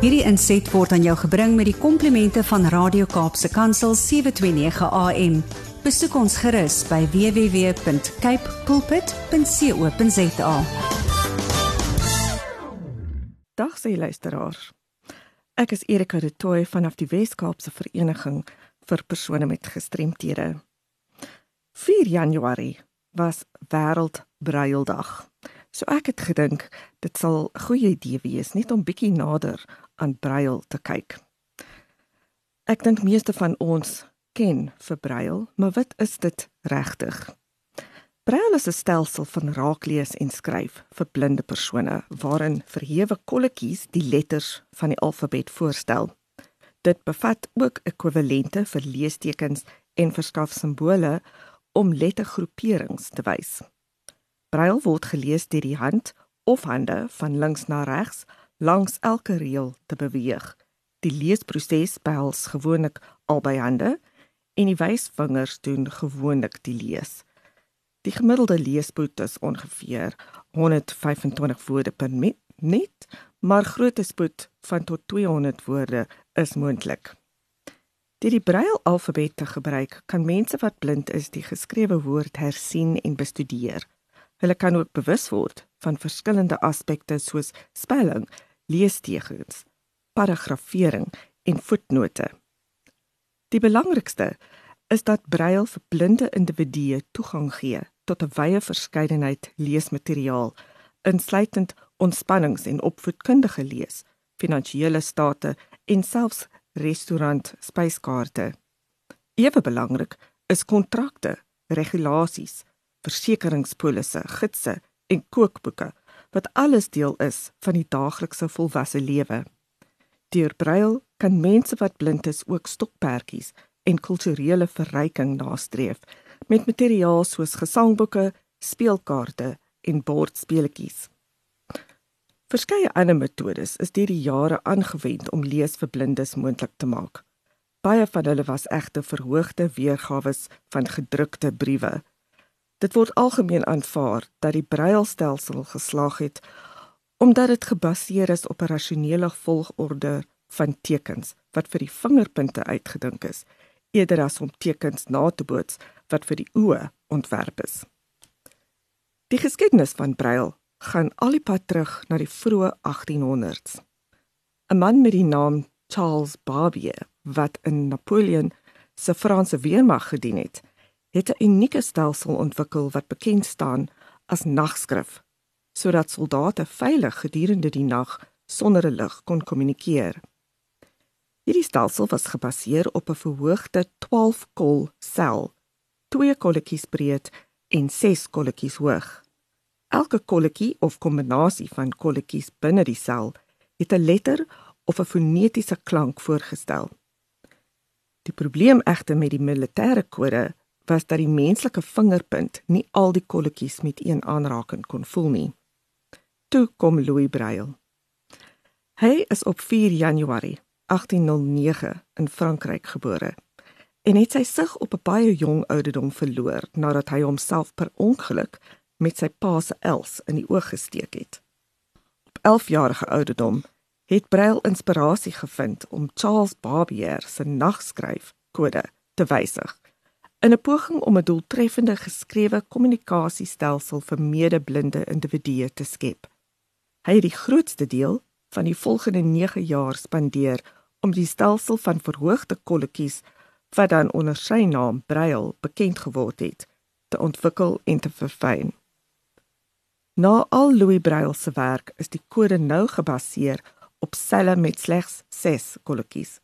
Hierdie inset word aan jou gebring met die komplimente van Radio Kaapse Kansel 729 AM. Besoek ons gerus by www.cape pulpit.co.za. Dag sê luisteraars. Ek is Erika de Tooy vanaf die Wes-Kaapse Vereniging vir persone met gestremthede. 4 Januarie was wêreld braildag. So ek het gedink dit sal 'n goeie idee wees net om bietjie nader aan brail te kyk. Ek dink meeste van ons ken vir brail, maar wat is dit regtig? Brail is 'n stelsel van raaklees en skryf vir blinde persone waarin verhewe kolletjies die letters van die alfabet voorstel. Dit bevat ook ekwivalente vir leestekens en verskaf simbole om lettergroeperings te wys. Brail word gelees deur die hand of hande van links na regs langs elke reël te beweeg. Die leesproses behels gewoonlik albei hande en die wysvingers doen gewoonlik die lees. Die gemiddelde leespoed is ongeveer 125 woorde per minuut, maar grootte spoed van tot 200 woorde is moontlik. Deur die brail alfabet te gebruik, kan mense wat blind is die geskrewe woord hersien en bestudeer. Hulle kan ook bewus word van verskillende aspekte soos spelling, leestekens, paragrafering en voetnote. Die belangrikste is dat brail vir blinde individue toegang gee tot 'n wye verskeidenheid leesmateriaal, insluitend ontspannings- en opvoedkundige lees, finansiële state en selfs restaurant spyskaarte. Ewe belangrik is kontrakte, regulasies, versekeringspolisse, gidse en kookboeke wat alles deel is van die daaglikse volwasse lewe. Deur Braille kan mense wat blind is ook stokperdjies en kulturele verryking nastreef met materiaal soos gesangboeke, speelkaarte en bordspeletjies. Verskeie ander metodes is deur die jare aangewend om lees vir blindes moontlik te maak. Baie van hulle was egte verhoogde weergawe van gedrukte briewe. Dit word algemeen aanvaar dat die brailstelsel geslaag het omdat dit gebaseer is op 'n rasionele volgorde van tekens wat vir die vingerpunte uitgedink is, eerder as om tekens na te boots wat vir die oë ontwerp is. Die geskiedenis van brail gaan al die pad terug na die vroeë 1800s. 'n Man met die naam Charles Barbier, wat in Napoleon se Franse weermag gedien het, het 'n unieke stelsel ontwikkel wat bekend staan as nagskrif, sodat soldate veilig gedurende die nag sonder 'n lig kon kommunikeer. Hierdie stelsel was gebaseer op 'n verhoogde 12-kol sel, twee kolletjies breed en 6 kolletjies hoog. Elke kolletjie of kombinasie van kolletjies binne die sel het 'n letter of 'n fonetiese klank voorgestel. Die probleem egter met die militêre kode was dat die menslike vingerpunt nie al die kolletjies met een aanraking kon voel nie. Toe kom Louis Braille. Hy is op 4 Januarie 1809 in Frankryk gebore en het sy sig op 'n baie jong ouderdom verloor nadat hy homself per ongeluk met sy pa se els in die oog gesteek het. Op 11 jarige ouderdom het Braille inspirasie gevind om Charles Barbier se nagskryf kode te wysig in 'n poging om 'n doeltreffende geskrewe kommunikasiestelsel vir medeblinde individue te skep. Hy het die grootste deel van die volgende 9 jaar spandeer om die stelsel van verhoogde kolletjies wat dan onder sy naam Braille bekend geword het, te ontwikkel en te verfyn. Na al Louis Braille se werk is die kode nou gebaseer op selle met slegs 6 kolletjies.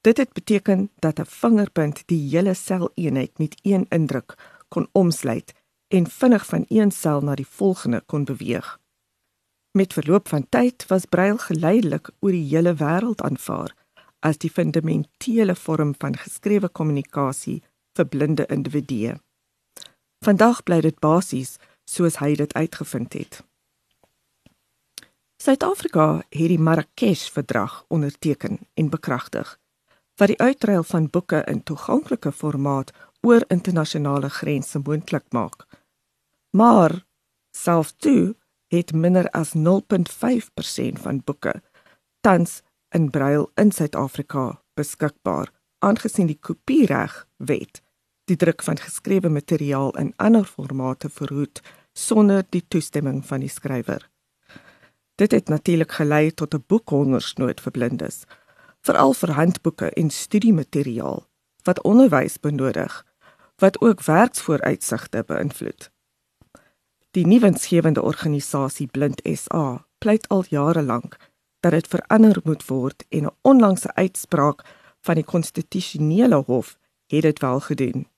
Dit het beteken dat 'n vingerpunt die hele seleenheid met een indruk kon omsluit en vinnig van een sel na die volgende kon beweeg. Met verloop van tyd was Braille geleidelik oor die hele wêreld aanvaar as die fundamentele vorm van geskrewe kommunikasie vir blinde individue. Vandag bly dit basies soos hy dit uitgevind het. Suid-Afrika het die Marrakesh-verdrag onderteken en bekragtig wat die uitruil van boeke in toeganklike formaat oor internasionale grense moontlik maak. Maar selfs toe het minder as 0.5% van boeke tans in brail in Suid-Afrika beskikbaar, aangesien die kopiereg wet die druk van geskrewe materiaal in ander formate verhoed sonder die toestemming van die skrywer. Dit het natuurlik gelei tot 'n boekhongersnood vir blindes, veral vir handboeke en studiemateriaal wat onderwys benodig, wat ook werksvooruitsigte beïnvloed. Die nuwensgewende organisasie Blind SA pleit al jare lank dat dit verander moet word en 'n onlangse uitspraak van die konstitusionele hof het dit wel gedoen.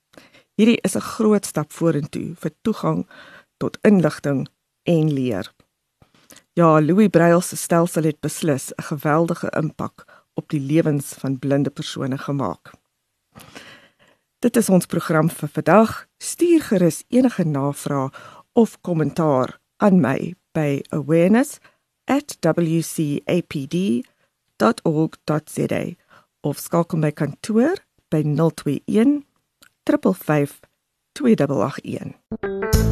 Hierdie is 'n groot stap vorentoe vir toegang tot inligting en leer. Ja, Louis Braille se stelsel het beslis 'n geweldige impak op die lewens van blinde persone gemaak. Dit is ons program vir vandag. Stuur gerus enige navrae of kommentaar aan my by awareness@wcapd.org.za of skakel my kantoor by 021 355 2881.